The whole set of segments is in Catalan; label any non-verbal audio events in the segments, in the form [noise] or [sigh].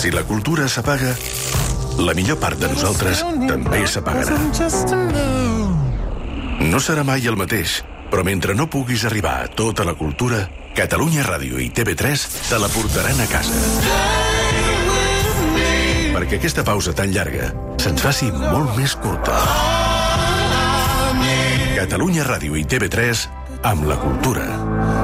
Si la cultura s'apaga, la millor part de nosaltres també s'apagarà. No serà mai el mateix, però mentre no puguis arribar a tota la cultura, Catalunya Ràdio i TV3 te la portaran a casa. Perquè aquesta pausa tan llarga se'ns faci molt més curta. Catalunya Ràdio i TV3 amb la cultura.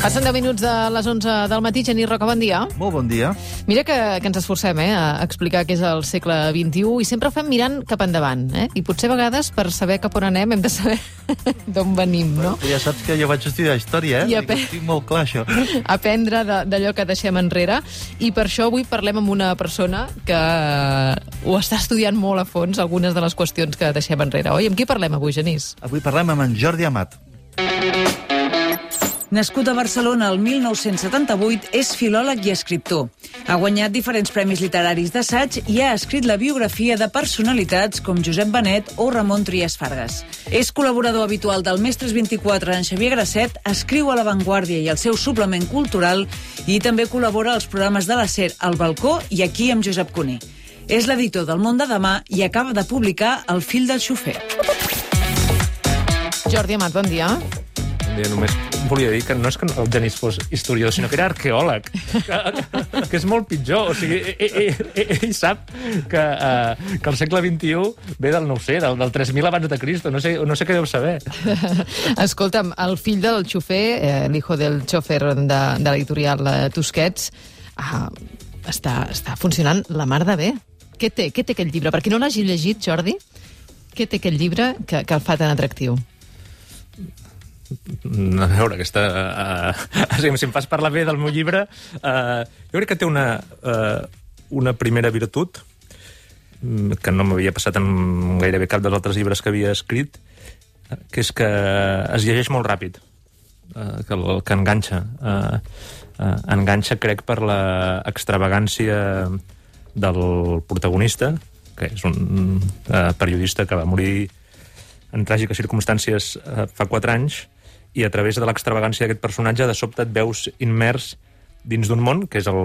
Passen 10 minuts de les 11 del matí. Genís Roca, bon dia. Molt bon dia. Mira que, que ens esforcem eh, a explicar què és el segle XXI i sempre ho fem mirant cap endavant. Eh? I potser a vegades, per saber cap on anem, hem de saber [laughs] d'on venim, no? Ja saps que jo vaig estudiar història, eh? I I a pe- Estic molt clar, això. [laughs] aprendre de- d'allò que deixem enrere i per això avui parlem amb una persona que ho està estudiant molt a fons algunes de les qüestions que deixem enrere, oi? Amb qui parlem avui, Genís? Avui parlem amb en Jordi Amat. Nascut a Barcelona el 1978, és filòleg i escriptor. Ha guanyat diferents premis literaris d'assaig i ha escrit la biografia de personalitats com Josep Benet o Ramon Trias Fargas. És col·laborador habitual del Mestres 24 en Xavier Grasset, escriu a La Vanguardia i el seu suplement cultural i també col·labora als programes de la SER al Balcó i aquí amb Josep Cuní. És l'editor del Món de Demà i acaba de publicar El fill del xofer. Jordi Amat, bon dia. Dia només volia dir que no és que el Genís fos historiador, sinó que era arqueòleg, que, [laughs] que és molt pitjor. O sigui, ell, ell, ell, ell sap que, uh, que el segle XXI ve del, no sé, del, del 3.000 abans de Cristo. No sé, no sé què deu saber. [laughs] Escolta'm, el fill del xofer, eh, l'hijo del xofer de, de l'editorial eh, Tusquets, ah, està, està funcionant la mar de bé. Què té, què té aquest llibre? Per qui no l'hagi llegit, Jordi, què té aquest llibre que, que el fa tan atractiu? A veure, aquesta... [laughs] Uh, uh, si em fas parlar bé del meu llibre, uh, jo crec que té una, uh, una primera virtut mm, que no m'havia passat en gairebé cap dels altres llibres que havia escrit, que és que es llegeix molt ràpid, uh, que, el, que enganxa. Uh, uh, enganxa, crec, per la extravagància del protagonista, que és un uh, periodista que va morir en tràgiques circumstàncies uh, fa quatre anys, i a través de l'extravagància d'aquest personatge de sobte et veus immers dins d'un món, que és el,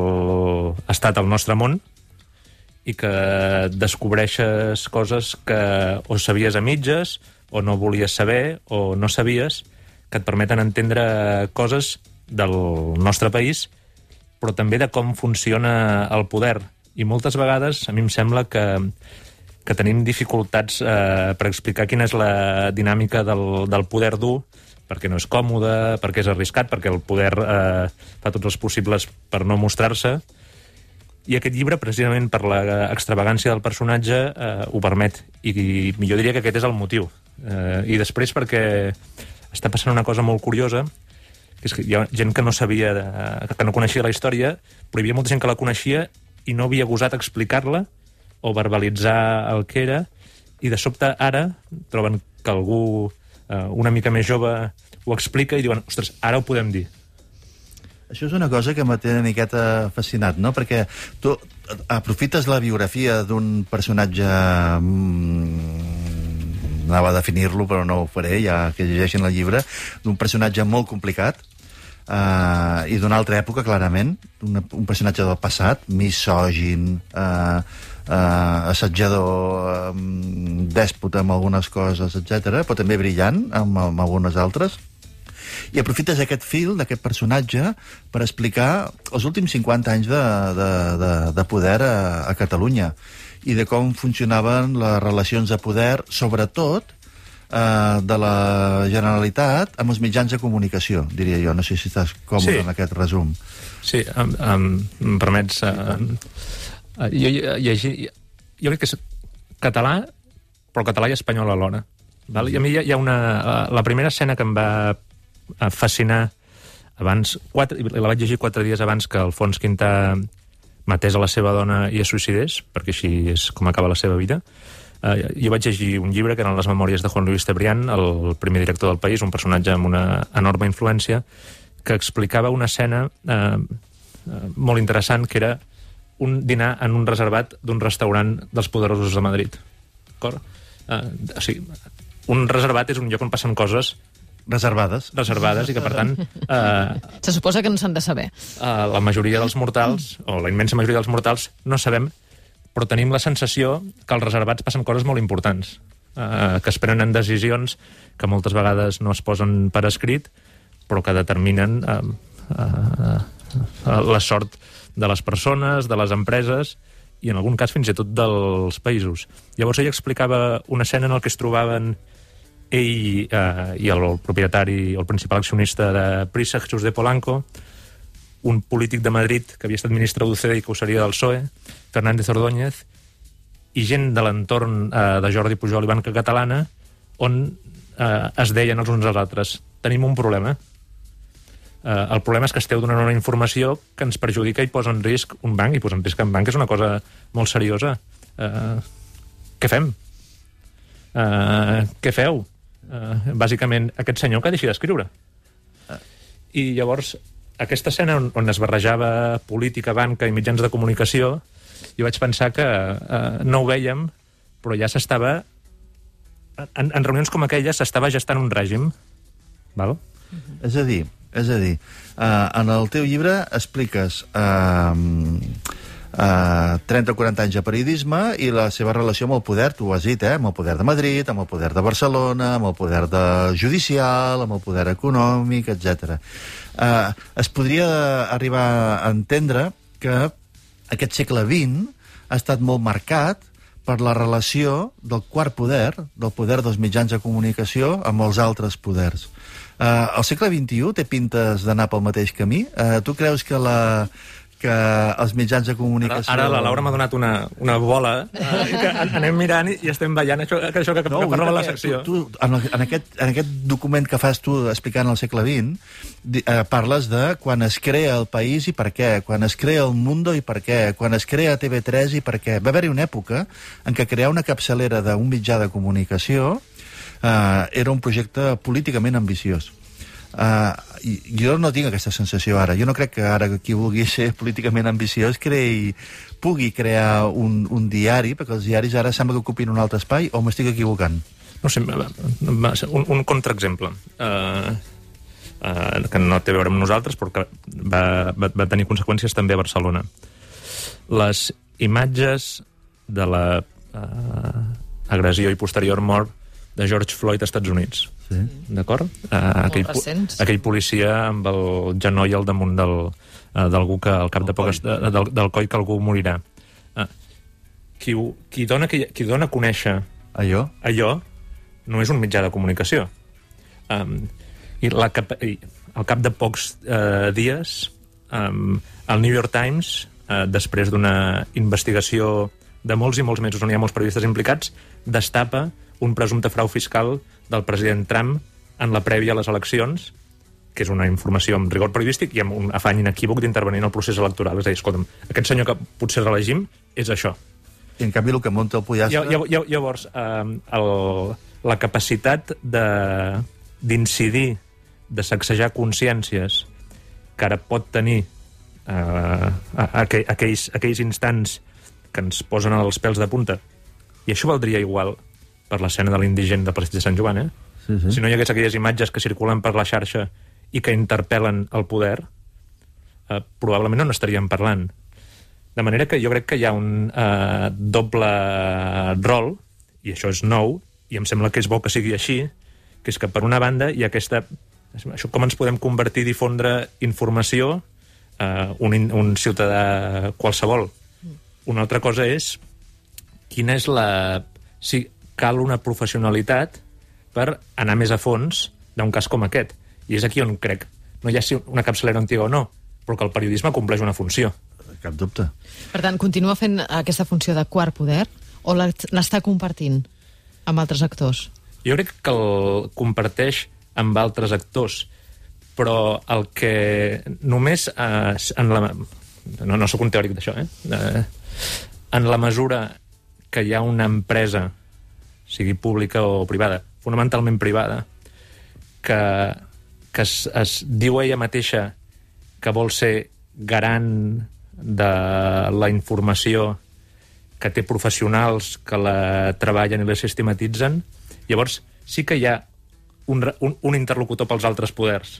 ha estat el nostre món, i que descobreixes coses que o sabies a mitges, o no volies saber, o no sabies, que et permeten entendre coses del nostre país, però també de com funciona el poder. I moltes vegades a mi em sembla que, que tenim dificultats eh, per explicar quina és la dinàmica del, del poder dur, perquè no és còmode, perquè és arriscat, perquè el poder eh, fa tots els possibles per no mostrar-se, i aquest llibre, precisament per l'extravagància del personatge, eh, ho permet. I, I jo diria que aquest és el motiu. Eh, I després perquè està passant una cosa molt curiosa, que és que hi ha gent que no sabia, de, que no coneixia la història, però hi havia molta gent que la coneixia i no havia gosat explicar-la o verbalitzar el que era, i de sobte ara troben que algú eh, una mica més jove ho explica i diuen, ostres, ara ho podem dir. Això és una cosa que m'ha té una miqueta fascinat, no? Perquè tu aprofites la biografia d'un personatge... Mm, anava a definir-lo, però no ho faré, ja que llegeixin el llibre, d'un personatge molt complicat, uh, i d'una altra època, clarament, una, un personatge del passat, misògin, uh, uh, assetjador, um, dèspota amb algunes coses, etc, però també brillant amb, amb algunes altres, i aprofites aquest fil d'aquest personatge per explicar els últims 50 anys de, de, de, de poder a, a Catalunya i de com funcionaven les relacions de poder, sobretot eh, de la Generalitat amb els mitjans de comunicació, diria jo. No sé si estàs còmode Sí. amb aquest resum. Sí, em, em, em permets... Uh, uh, jo, llegir, jo crec que és català, però català i espanyol alhora. Val? I a mi hi ha, hi ha una... Uh, la primera escena que em va uh, fascinar abans, quatre, la vaig llegir quatre dies abans que Alfons Quintà matés a la seva dona i es suïcidés, perquè així és com acaba la seva vida, Eh, jo vaig llegir un llibre que eren les memòries de Juan Luis Cebrián, el primer director del país, un personatge amb una enorme influència, que explicava una escena eh, eh, molt interessant, que era un dinar en un reservat d'un restaurant dels poderosos de Madrid. D'acord? Eh, o sigui, un reservat és un lloc on passen coses Reservades. reservades i que, per tant, eh, Se suposa que no s'han de saber. eh, la majoria dels mortals, o la immensa majoria dels mortals, no sabem, però tenim la sensació que als reservats passen coses molt importants, eh, que es prenen decisions que moltes vegades no es posen per escrit, però que determinen eh, eh, eh, la sort de les persones, de les empreses, i en algun cas fins i tot dels països. Llavors ell explicava una escena en el que es trobaven ell eh, i el, propietari, el principal accionista de Prisa, Jesús de Polanco, un polític de Madrid que havia estat ministre d'UCD i que ho seria del PSOE, Fernández Ordóñez, i gent de l'entorn eh, de Jordi Pujol i Banca Catalana, on eh, es deien els uns als altres tenim un problema. Eh, el problema és que esteu donant una informació que ens perjudica i posa en risc un banc, i posar en risc un banc és una cosa molt seriosa. Eh, què fem? Eh, què feu? Eh, bàsicament, aquest senyor que deixi d'escriure. I llavors, aquesta escena on, on es barrejava política, banca i mitjans de comunicació, jo vaig pensar que eh, no ho veiem, però ja s'estava... En, en reunions com aquelles s'estava gestant un règim. Val? És a dir, és a dir, uh, en el teu llibre expliques uh, uh, 30 o 40 anys de periodisme i la seva relació amb el poder, tu ho has dit, eh? amb el poder de Madrid, amb el poder de Barcelona, amb el poder de judicial, amb el poder econòmic, etc. Uh, es podria arribar a entendre que aquest segle XX ha estat molt marcat per la relació del quart poder, del poder dels mitjans de comunicació, amb els altres poders. Uh, el segle XXI té pintes d'anar pel mateix camí? Uh, tu creus que la que els mitjans de Ara, comunicació... ara la Laura m'ha donat una, una bola eh, que an- anem mirant i estem veient això que, això que, que, que parla la secció. Tu, tu, en, el- en, aquest, en aquest document que fas tu explicant el segle XX, di, eh, parles de quan es crea el país i per què, quan es crea el Mundo i per què, quan es crea TV3 i per què. Va haver-hi una època en què crear una capçalera d'un mitjà de comunicació eh, era un projecte políticament ambiciós. Uh, jo no tinc aquesta sensació ara. Jo no crec que ara qui vulgui ser políticament ambiciós creï, pugui crear un, un diari, perquè els diaris ara sembla que ocupin un altre espai, o m'estic equivocant? No sé, un, un contraexemple. Uh, uh, que no té a veure amb nosaltres, però que va, va, va tenir conseqüències també a Barcelona. Les imatges de la uh, agressió i posterior mort de George Floyd als Estats Units. Sí. D'acord? Uh, aquell, po- aquell policia amb el genoll al damunt del, uh, d'algú que al cap de poques... De, del, del coll que algú morirà. Uh, qui, ho- qui, dona, qui, qui dona a conèixer Allò? allò no és un mitjà de comunicació. Um, I, la cap i al cap de pocs uh, dies, um, el New York Times, uh, després d'una investigació de molts i molts mesos on hi ha molts periodistes implicats, destapa un presumpte frau fiscal del president Trump en la prèvia a les eleccions, que és una informació amb rigor periodístic i amb un afany inequívoc d'intervenir en el procés electoral. És a dir, escolta'm, aquest senyor que potser reelegim és això. I en canvi el que munta el pollastre... Lla- lla- Llavors, eh, el, la capacitat de- d'incidir, de sacsejar consciències que ara pot tenir eh, aquells, aquells instants que ens posen els pèls de punta, i això valdria igual per l'escena de l'indigent de Prestigi de Sant Joan, eh? Sí, sí. Si no hi hagués aquelles imatges que circulen per la xarxa i que interpel·len el poder, eh, probablement no n'estaríem parlant. De manera que jo crec que hi ha un eh, doble rol, i això és nou, i em sembla que és bo que sigui així, que és que per una banda hi ha aquesta... Això, com ens podem convertir i difondre informació eh, un, un ciutadà qualsevol. Una altra cosa és quina és la... Si cal una professionalitat per anar més a fons d'un cas com aquest. I és aquí on crec, no hi ha si una capçalera antiga o no, però que el periodisme compleix una funció. Cap dubte. Per tant, continua fent aquesta funció de quart poder o la- l'està compartint amb altres actors? Jo crec que el comparteix amb altres actors, però el que només eh, en la... No, no sóc un teòric d'això, eh? eh? En la mesura que hi ha una empresa sigui pública o privada, fonamentalment privada, que, que es, es diu ella mateixa que vol ser garant de la informació que té professionals que la treballen i la sistematitzen, llavors sí que hi ha un, un, un interlocutor pels altres poders.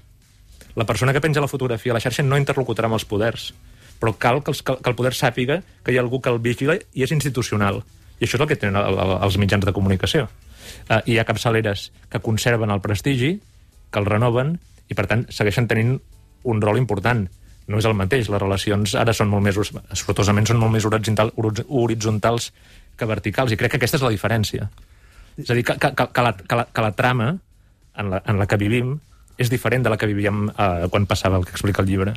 La persona que penja la fotografia a la xarxa no interlocutarà amb els poders, però cal que, els, que el poder sàpiga que hi ha algú que el vigila i és institucional. I això és el que tenen el, el, els mitjans de comunicació. Uh, hi ha capçaleres que conserven el prestigi, que el renoven, i per tant segueixen tenint un rol important. No és el mateix, les relacions ara són molt més, sortosament són molt més horitzontal, horitzontals que verticals, i crec que aquesta és la diferència. És a dir, que, que, que, la, que, la, que la trama en la, en la que vivim és diferent de la que vivíem eh, quan passava el que explica el llibre.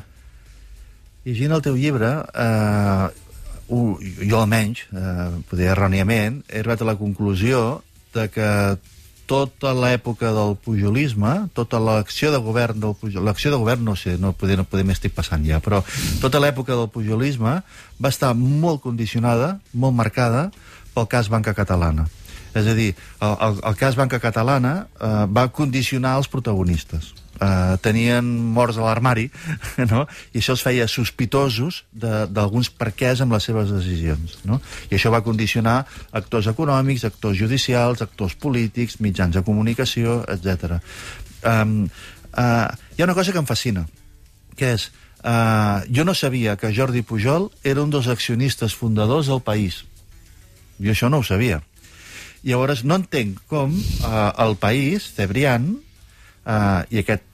Llegint el teu llibre, eh, uh, jo almenys, eh, poder erròniament, he arribat a la conclusió de que tota l'època del pujolisme, tota l'acció de govern del pujol, l'acció de govern no sé, no poder, no poder m'estic passant ja, però tota l'època del pujolisme va estar molt condicionada, molt marcada pel cas Banca Catalana. És a dir, el, el, el cas Banca Catalana eh, va condicionar els protagonistes. Eh, tenien morts a l'armari, [laughs] no? i això els feia sospitosos d'alguns perquès amb les seves decisions. No? I això va condicionar actors econòmics, actors judicials, actors polítics, mitjans de comunicació, etc. Um, uh, hi ha una cosa que em fascina, que és, uh, jo no sabia que Jordi Pujol era un dels accionistes fundadors del país. Jo això no ho sabia. Llavors, no entenc com uh, el país, Cebrián, uh, i aquest eh,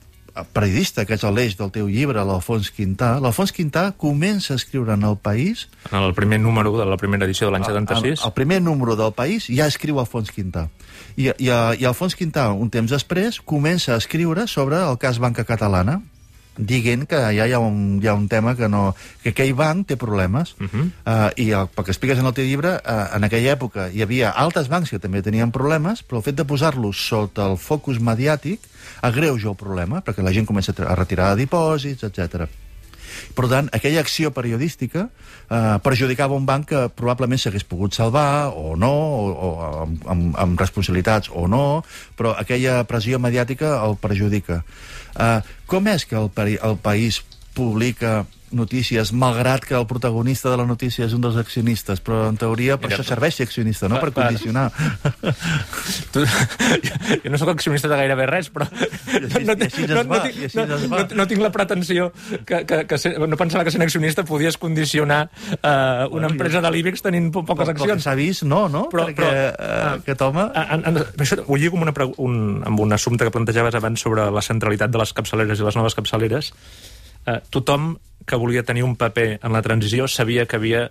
periodista, que és l'eix del teu llibre, l'Alfons Quintà, l'Alfons Quintà comença a escriure en el País. En el primer número de la primera edició de l'any 76... el, el primer número del País ja escriu Alfons Quintà. I, i, i Alfons Quintà, un temps després, comença a escriure sobre el cas Banca Catalana, dient que ja hi ha un, hi ha un tema que no... que aquell banc té problemes. Uh -huh. uh, I el, pel que expliques en el teu llibre, uh, en aquella època hi havia altres bancs que també tenien problemes, però el fet de posar-los sota el focus mediàtic agreuja el problema, perquè la gent comença a retirar dipòsits, etc. Per tant, aquella acció periodística eh, perjudicava un banc que probablement s'hagués pogut salvar o no, o, o amb, amb, amb responsabilitats o no, però aquella pressió mediàtica el perjudica. Eh, com és que el, el país publica notícies, malgrat que el protagonista de la notícia és un dels accionistes, però en teoria per Mira, això serveix ser accionista, no? per- Per condicionar. [laughs] Tu, jo no sóc accionista de gairebé res, però no, tinc- la pretensió que, que, que ser, no pensava que sent accionista podies condicionar uh, una empresa de l'IBEX tenint po poques accions. s'ha vist, no, no? Però- Perquè però- eh, ah. aquest home... En, en, això ho lligo amb, una, un, amb un assumpte que plantejaves abans sobre la centralitat de les capçaleres i les noves capçaleres. Eh, tothom que volia tenir un paper en la transició sabia que havia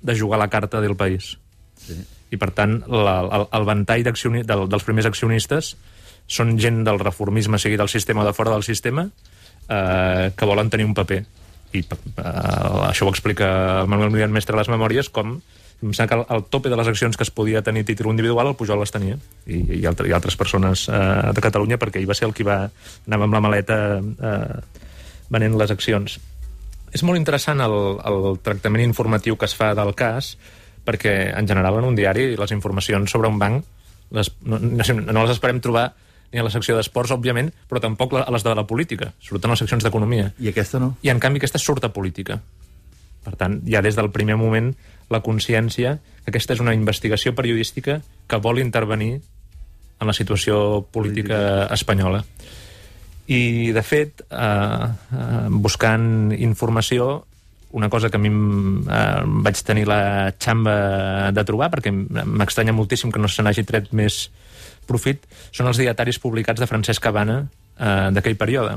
de jugar la carta del país. Sí. I, per tant, la, el, el ventall del, dels primers accionistes són gent del reformisme, sigui del sistema o de fora del sistema, eh, que volen tenir un paper. I eh, això ho explica el Manuel Milian Mestre a les memòries, com em sembla que el, el tope de les accions que es podia tenir a títol individual el Pujol les tenia i, i, altre, i altres persones eh, de Catalunya perquè ell va ser el qui va anar amb la maleta eh, venent les accions és molt interessant el, el tractament informatiu que es fa del cas perquè en general en un diari les informacions sobre un banc les, no, no, les esperem trobar ni a la secció d'esports, òbviament, però tampoc a les de la política. Surten a les seccions d'economia. I aquesta no. I, en canvi, aquesta surt a política. Per tant, ja des del primer moment la consciència que aquesta és una investigació periodística que vol intervenir en la situació política espanyola. I, de fet, eh, eh, buscant informació, una cosa que a mi eh, vaig tenir la xamba de trobar, perquè m'estranya moltíssim que no se n'hagi tret més profit, són els dietaris publicats de Francesc Cabana eh, d'aquell període.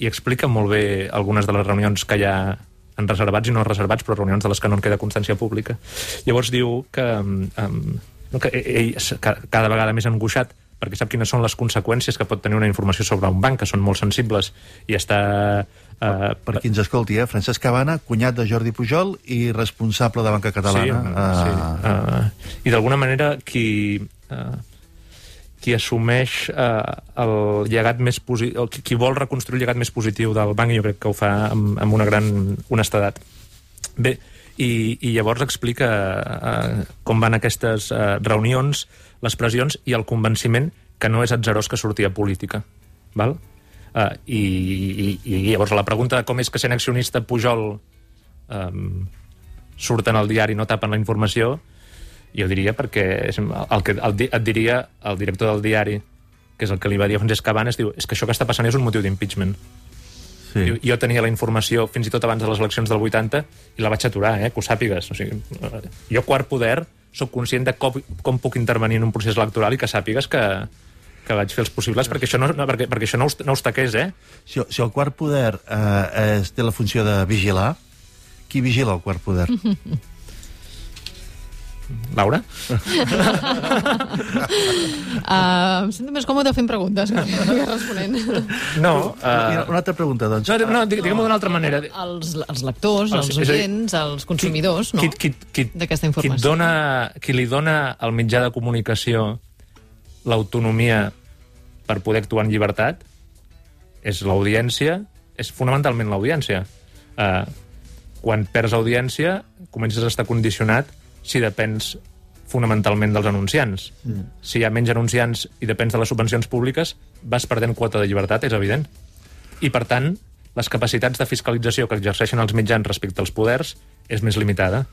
I explica molt bé algunes de les reunions que hi ha en reservats i no reservats, però reunions de les que no en queda constància pública. Llavors diu que, no, que ell cada vegada més angoixat perquè sap quines són les conseqüències que pot tenir una informació sobre un banc, que són molt sensibles, i està... Eh, Per qui ens escolti, eh? Francesc Cabana, cunyat de Jordi Pujol i responsable de Banca Catalana. Sí, sí. Eh, Uh, I d'alguna manera qui, uh, qui assumeix uh, el llegat més positiu, qui, qui vol reconstruir el llegat més positiu del banc, jo crec que ho fa amb, amb una gran honestedat. Bé, i, i llavors explica eh, com van aquestes eh, reunions, les pressions i el convenciment que no és atzerós que sortia política. Val? Uh, i, i, I llavors la pregunta de com és que sent accionista Pujol um, surten al diari i no tapen la informació, jo diria perquè és el que el, et diria el director del diari, que és el que li va dir a Francesc Cabanes, diu, és que això que està passant és un motiu d'impeachment. Sí. Diu, Jo tenia la informació fins i tot abans de les eleccions del 80 i la vaig aturar, eh, que ho sàpigues. O sigui, jo, quart poder, sóc conscient de com, com puc intervenir en un procés electoral i que sàpigues que, que vaig fer els possibles, perquè això no, no, perquè, perquè això no, us, no us taqués, eh? Si, si el quart poder eh, és, té la funció de vigilar, qui vigila el quart poder? [laughs] Laura? Uh, [laughs] em sento més còmode fent preguntes que responent. No. Uh, una altra pregunta, doncs. no, no digue- diguem-ho d'una altra manera. Els, els lectors, Ah, els sí, és a dir, oients, els consumidors, no? Qui, qui, qui, D'aquesta qui, informació. et dona, qui li dona al mitjà de comunicació l'autonomia per poder actuar en llibertat és l'audiència, és fonamentalment l'audiència. Uh, quan perds audiència, comences a estar condicionat si depens fonamentalment dels anunciants. Mm. Si hi ha menys anunciants i depens de les subvencions públiques, vas perdent quota de llibertat, és evident. I, per tant, les capacitats de fiscalització que exerceixen els mitjans respecte als poders és més limitada.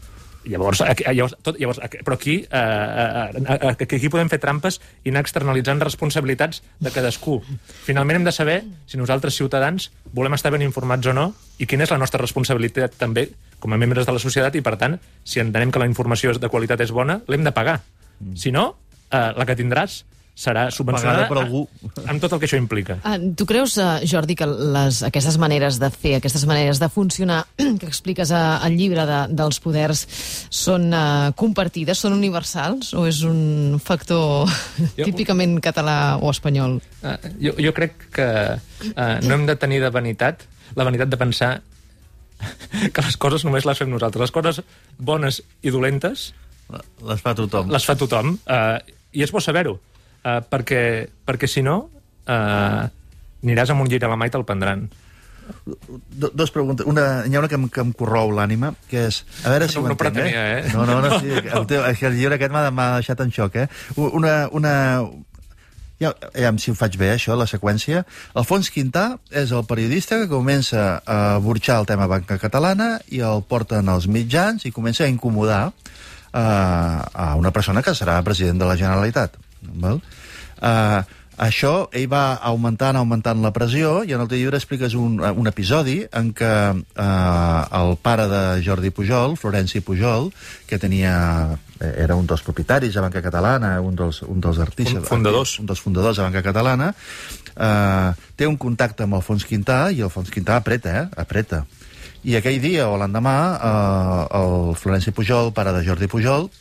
Llavors, llavors, tot, llavors però aquí, eh, eh, eh, aquí, aquí podem fer trampes i anar externalitzant responsabilitats de cadascú. Finalment hem de saber si nosaltres, ciutadans, volem estar ben informats o no i quina és la nostra responsabilitat també com a membres de la societat i, per tant, si entenem que la informació de qualitat és bona, l'hem de pagar. Si no, eh, la que tindràs serà subvencionada Pagada per algú. amb tot el que això implica. Uh, tu creus, uh, Jordi, que les, aquestes maneres de fer, aquestes maneres de funcionar [clears throat] que expliques a, al llibre de, dels poders són uh, compartides, són universals, o és un factor [laughs] Jo- típicament català o espanyol? Uh, jo, jo crec que uh, no hem de tenir de vanitat la vanitat de pensar [laughs] que les coses només les fem nosaltres. Les coses bones i dolentes Les fa tothom. les fa tothom, uh, i és bo saber-ho, uh, perquè, perquè si no uh, aniràs amb un llibre a la mà i te'l prendran. Do, dos preguntes. Una, hi ha una que em, que em corrou l'ànima, que és... A veure si No- ho no entenc, pretenia, eh? No, no, no, sí. El, teu, el llibre aquest m'ha deixat en xoc, eh? Una... una ja, ja, si ho faig bé, això, la seqüència. Alfons Quintà és el periodista que comença a burxar el tema banca catalana i el porten als mitjans i comença a incomodar uh, a una persona que serà president de la Generalitat. Val? Uh, això, ell va augmentant, augmentant la pressió, i en el teu llibre expliques un, un episodi en què eh, el pare de Jordi Pujol, Florenci Pujol, que tenia eh, era un dels propietaris de Banca Catalana, un dels, un dels artistes... Fun- fundadors. Un dels fundadors de Banca Catalana, eh, té un contacte amb Alfons Quintà, i Alfons Quintà apreta, eh? Apreta. I aquell dia o l'endemà, eh, el Florenci Pujol, pare de Jordi Pujol,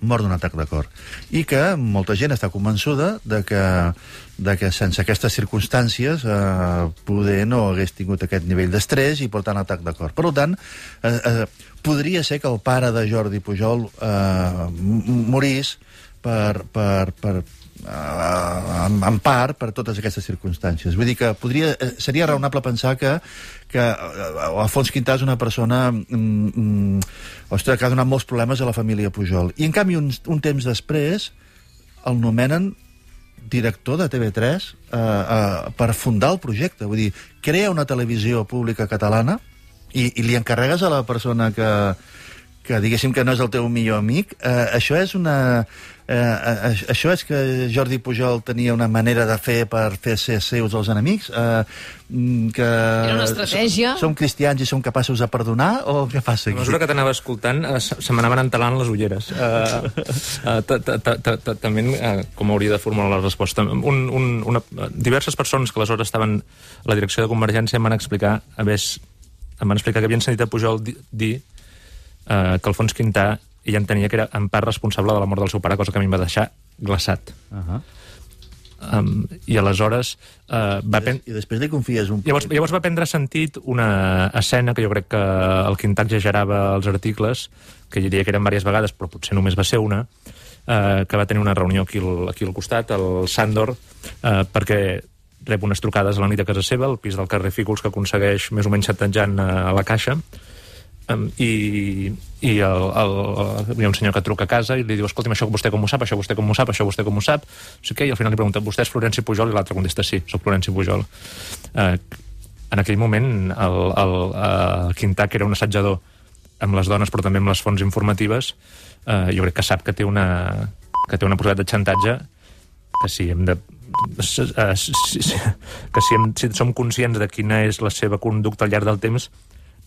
mor d'un atac de cor. I que molta gent està convençuda de que, de que sense aquestes circumstàncies eh, poder no hagués tingut aquest nivell d'estrès i per tant atac de cor. Per tant, eh, eh, podria ser que el pare de Jordi Pujol eh, morís per, per, per, en, en part per totes aquestes circumstàncies. Vull dir que podria, eh, seria raonable pensar que, que eh, Alfons Quintà és una persona mm, mm, ostres, que ha donat molts problemes a la família Pujol. I, en canvi, un, un temps després, el nomenen director de TV3 eh, eh, per fundar el projecte. Vull dir, crea una televisió pública catalana i, i li encarregues a la persona que, que diguéssim que no és el teu millor amic. Eh, això és una... Eh, eh, això és que Jordi Pujol tenia una manera de fer per fer ser seus els enemics? Eh, mm, que Era una estratègia? Som, som cristians i som capaços de perdonar? O què passa A aquí? mesura que t'anava escoltant, eh, se m'anaven entelant les ulleres. Uh, uh, També, uh, com hauria de formular la resposta. Un, un, una, diverses persones que aleshores estaven a la direcció de Convergència em van explicar, a més, em van explicar que havien sentit a Pujol di- dir uh, que Alfons Quintà ell entenia que era en part responsable de la mort del seu pare, cosa que a mi em va deixar glaçat. Uh -huh. Um, I aleshores uh, va pen... I després li confies un Llavors, llavors va prendre sentit una escena que jo crec que el Quintà exagerava als articles, que diria que eren diverses vegades, però potser només va ser una, eh, que va tenir una reunió aquí al, aquí al costat, al Sandor, eh, perquè rep unes trucades a la nit a casa seva, al pis del carrer Fígols, que aconsegueix més o menys xatanjant a la caixa, Um, I, i el, el, hi ha un senyor que truca a casa i li diu, escolti'm, això vostè com ho sap, això vostè com ho sap, això vostè com ho sap, sé què, i al final li pregunta, vostè és Florenci Pujol? I l'altre contesta, sí, sóc Florenci Pujol. Uh, en aquell moment, el, el, el Quintà, que era un assajador amb les dones, però també amb les fonts informatives, uh, jo crec que sap que té una, que té una possibilitat de xantatge que si hem de eh, que si, hem, si som conscients de quina és la seva conducta al llarg del temps,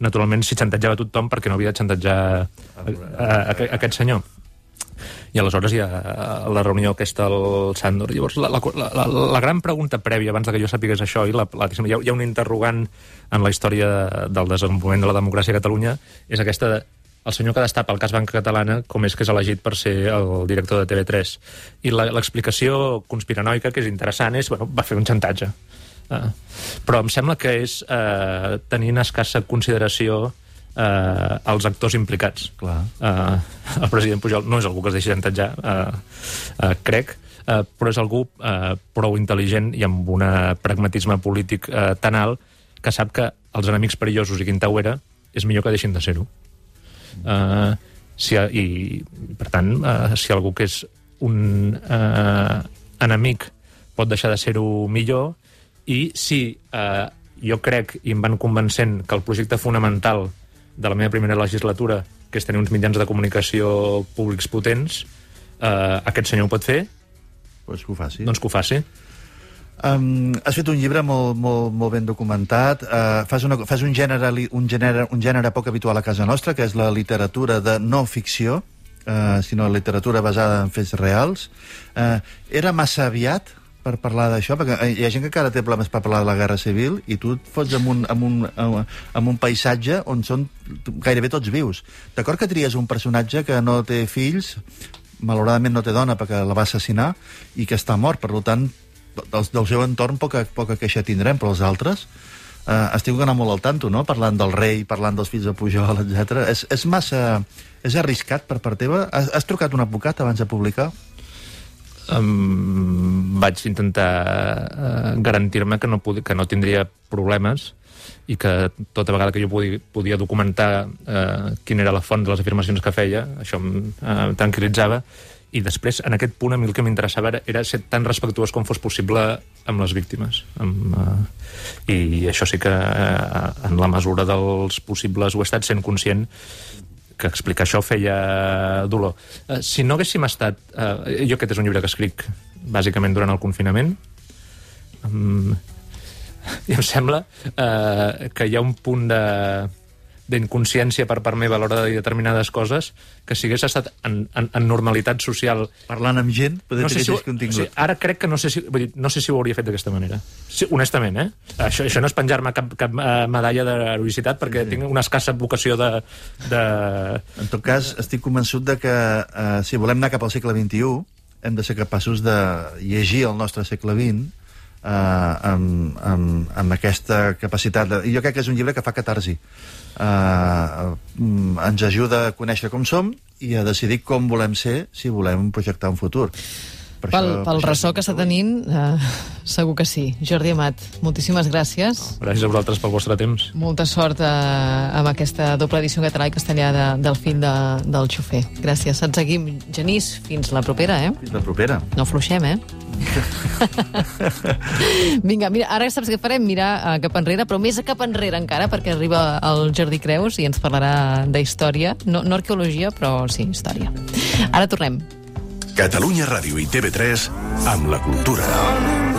naturalment s'hi xantatjava tothom perquè no havia de xantatjar a, a, a, a aquest senyor. I aleshores hi ha la reunió aquesta al Sandor. Llavors, la, la, la, la gran pregunta prèvia, abans de que jo sapigués això, i la, la, hi, ha, hi ha un interrogant en la història del desenvolupament de la democràcia a Catalunya, és aquesta de el senyor que destapa el cas Banca Catalana com és que és elegit per ser el director de TV3. I l'explicació conspiranoica, que és interessant, és, bueno, va fer un xantatge. Uh, però em sembla que és uh, tenint escassa consideració uh, els actors implicats. Clar. Uh, el president Pujol no és algú que es deixi xantatjar, uh, uh, crec, uh, però és algú uh, prou intel·ligent i amb un pragmatisme polític uh, tan alt que sap que els enemics perillosos i Quintau era és millor que deixin de ser-ho. Uh, si, I, per tant, uh, si algú que és un uh, enemic pot deixar de ser-ho millor, i si eh, jo crec, i em van convencent, que el projecte fonamental de la meva primera legislatura, que és tenir uns mitjans de comunicació públics potents, eh, aquest senyor ho pot fer, pues que ho faci. doncs que ho faci. Um, has fet un llibre molt, molt, molt ben documentat. Uh, fas una, fas un, gènere, un, gènere, un gènere poc habitual a casa nostra, que és la literatura de no ficció, uh, sinó literatura basada en fets reals. Uh, era massa aviat per parlar d'això, perquè hi ha gent que encara té problemes per parlar de la Guerra Civil i tu et fots en un, en un, en un paisatge on són gairebé tots vius. D'acord que tries un personatge que no té fills, malauradament no té dona perquè la va assassinar i que està mort, per tant, del, del seu entorn poca, poca queixa tindrem, però els altres eh, estic anar molt al tanto, no? Parlant del rei, parlant dels fills de Pujol, etc. És, és massa... És arriscat per part teva? Has, has trucat un advocat abans de publicar? Um, vaig intentar uh, garantir-me que, no que no tindria problemes i que tota vegada que jo podia, podia documentar uh, quina era la font de les afirmacions que feia, això em uh, tranquil·litzava, i després, en aquest punt, a mi el que m'interessava era, era ser tan respectuós com fos possible amb les víctimes. Amb, uh, I això sí que, uh, en la mesura dels possibles, ho he estat sent conscient que explicar això feia dolor. Uh, si no haguéssim estat... Uh, jo aquest és un llibre que escric bàsicament durant el confinament. Um, [laughs] I em sembla uh, que hi ha un punt de d'inconsciència per part meva a l'hora de dir determinades coses, que si hagués estat en, en, en normalitat social... Parlant amb gent, poder no sé si, contingut. O sigui, ara crec que no sé si, vull dir, no sé si ho hauria fet d'aquesta manera. Sí, honestament, eh? Això, això no és penjar-me cap, cap uh, medalla d'heroïcitat perquè sí. tinc una escassa vocació de, de... En tot cas, estic convençut de que uh, si volem anar cap al segle XXI hem de ser capaços de llegir el nostre segle XX eh, amb, amb, amb aquesta capacitat. De... Jo crec que és un llibre que fa catarsi eh, ens ajuda a conèixer com som i a decidir com volem ser si volem projectar un futur. Per pel, això, pel ressò que està tenint, eh, segur que sí. Jordi Amat, moltíssimes gràcies. Gràcies a vosaltres pel vostre temps. Molta sort eh, amb aquesta doble edició en català i castellà de, del fill de, del xofer. Gràcies. Et seguim, Genís. Fins la propera, eh? Fins la propera. No fluixem, eh? [laughs] Vinga, mira, ara saps què farem? Mirar uh, cap enrere, però més a cap enrere encara, perquè arriba el Jordi Creus i ens parlarà d'història. No, no arqueologia, però sí, història. Ara tornem. Catalunya Ràdio i TV3 amb la cultura.